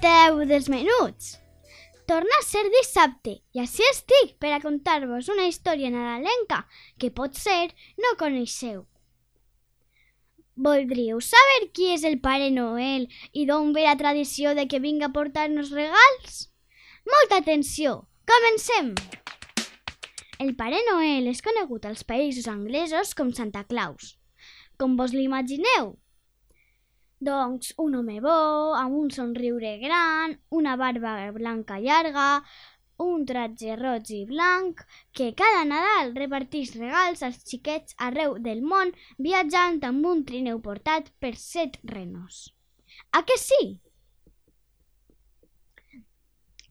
Déu dels Menuts! Torna a ser dissabte i així estic per a contar-vos una història nadalenca que pot ser no coneixeu. Voldríeu saber qui és el Pare Noel i d'on ve la tradició de que vinga a portar-nos regals? Molta atenció! Comencem! El Pare Noel és conegut als països anglesos com Santa Claus. Com vos l'imagineu? Doncs un home bo, amb un somriure gran, una barba blanca llarga, un tratge roig i blanc, que cada Nadal repartís regals als xiquets arreu del món viatjant amb un trineu portat per set renos. A que sí?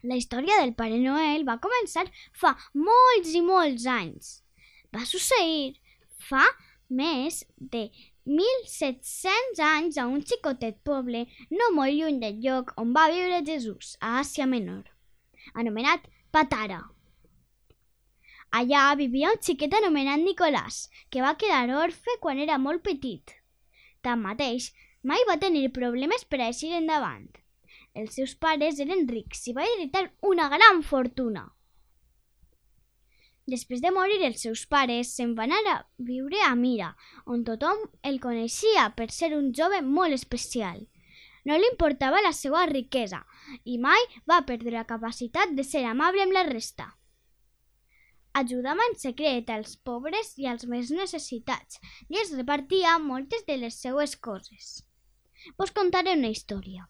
La història del Pare Noel va començar fa molts i molts anys. Va succeir fa més de 1.700 anys a un xicotet poble no molt lluny del lloc on va viure Jesús, a Àsia Menor, anomenat Patara. Allà vivia un xiquet anomenat Nicolàs, que va quedar orfe quan era molt petit. Tanmateix, mai va tenir problemes per a eixir endavant. Els seus pares eren rics i va heretar una gran fortuna. Després de morir els seus pares, se'n va anar a viure a Mira, on tothom el coneixia per ser un jove molt especial. No li importava la seva riquesa i mai va perdre la capacitat de ser amable amb la resta. Ajudava en secret als pobres i als més necessitats i es repartia moltes de les seues coses. Vos contaré una història.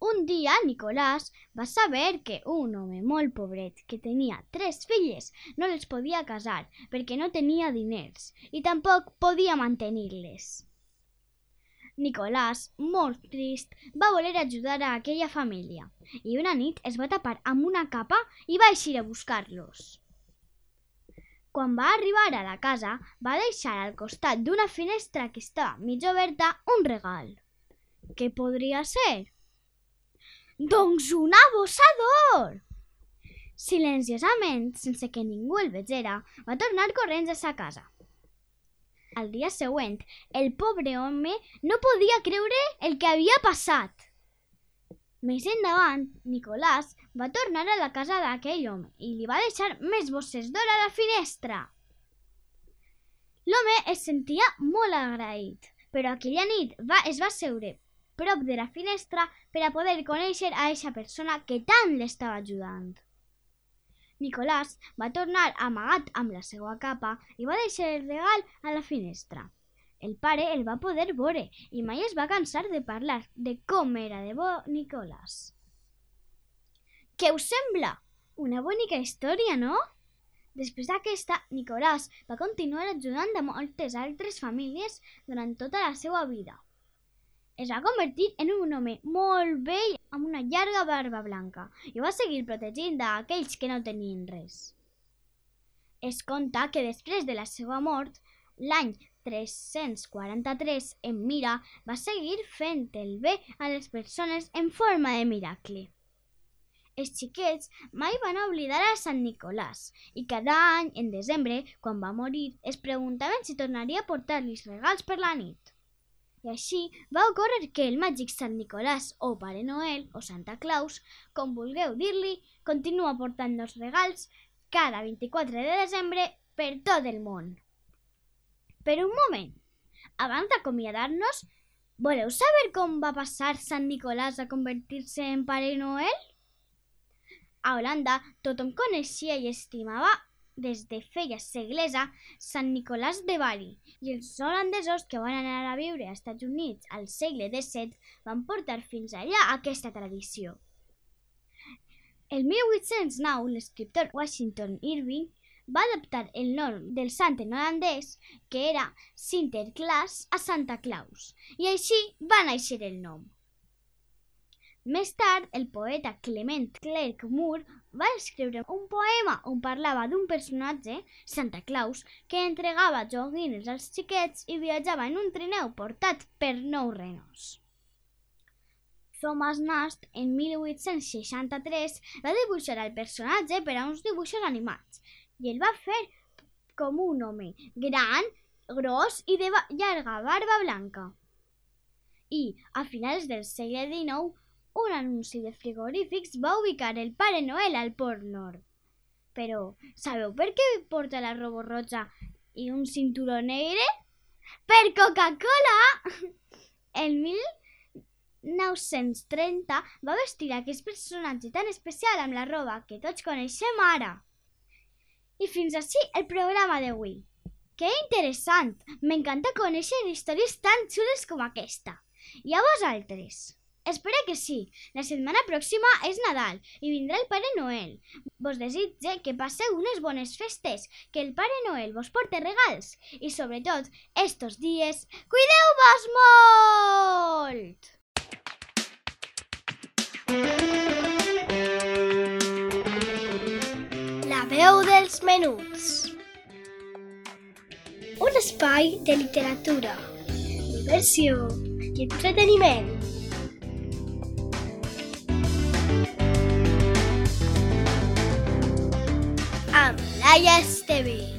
Un dia Nicolàs va saber que un home molt pobret que tenia tres filles no les podia casar perquè no tenia diners i tampoc podia mantenir-les. Nicolàs, molt trist, va voler ajudar a aquella família i una nit es va tapar amb una capa i va eixir a buscar-los. Quan va arribar a la casa, va deixar al costat d'una finestra que estava mig oberta un regal. Què podria ser? Doncs una bossa! Silenciosament, sense que ningú el vegera, va tornar corrents a sa casa. Al dia següent, el pobre home no podia creure el que havia passat. Més endavant, Nicolàs va tornar a la casa d'aquell home i li va deixar més bosses d'or a la finestra. L'home es sentia molt agraït, però aquella nit va, es va seure prop de la finestra per a poder conèixer a eixa persona que tant l'estava ajudant. Nicolàs va tornar amagat amb la seva capa i va deixar el regal a la finestra. El pare el va poder veure i mai es va cansar de parlar de com era de bo Nicolàs. Què us sembla? Una bonica història, no? Després d'aquesta, Nicolàs va continuar ajudant a moltes altres famílies durant tota la seva vida. Es va convertir en un home molt vell amb una llarga barba blanca i va seguir protegint a aquells que no tenien res. Es conta que després de la seva mort, l'any 343, en Mira va seguir fent el bé a les persones en forma de miracle. Els xiquets mai van oblidar a Sant Nicolàs i cada any, en desembre, quan va morir, es preguntaven si tornaria a portar-los regals per la nit. I així va ocórrer que el màgic Sant Nicolàs o Pare Noel o Santa Claus, com vulgueu dir-li, continua portant els regals cada 24 de desembre per tot el món. Per un moment, abans d'acomiadar-nos, voleu saber com va passar Sant Nicolàs a convertir-se en Pare Noel? A Holanda tothom coneixia i estimava des de feia segles a Sant Nicolàs de Bari i els holandesos que van anar a viure als Estats Units al segle XVII van portar fins allà aquesta tradició. El 1809, l'escriptor Washington Irving va adaptar el nom del sant en holandès, que era Sinterklaas, a Santa Claus, i així va néixer el nom. Més tard, el poeta Clement Clerc Moore va escriure un poema on parlava d'un personatge, Santa Claus, que entregava joguines als xiquets i viatjava en un trineu portat per nou renos. Thomas Nast, en 1863, va dibuixar el personatge per a uns dibuixos animats i el va fer com un home gran, gros i de llarga barba blanca. I, a finals del segle XIX, un anunci de frigorífics va ubicar el Pare Noel al Port Nord. Però, sabeu per què porta la roba roja i un cinturó negre? Per Coca-Cola! El 1930 va vestir aquest personatge tan especial amb la roba que tots coneixem ara. I fins així el programa d'avui. Que interessant! M'encanta conèixer històries tan xules com aquesta. I a vosaltres? Espero que sí. La setmana pròxima és Nadal i vindrà el Pare Noel. Vos desitge que passeu unes bones festes, que el Pare Noel vos porte regals i, sobretot, estos dies, cuideu-vos molt! La veu dels menuts. Un espai de literatura, diversió i entreteniment. Amb Laia Esteve.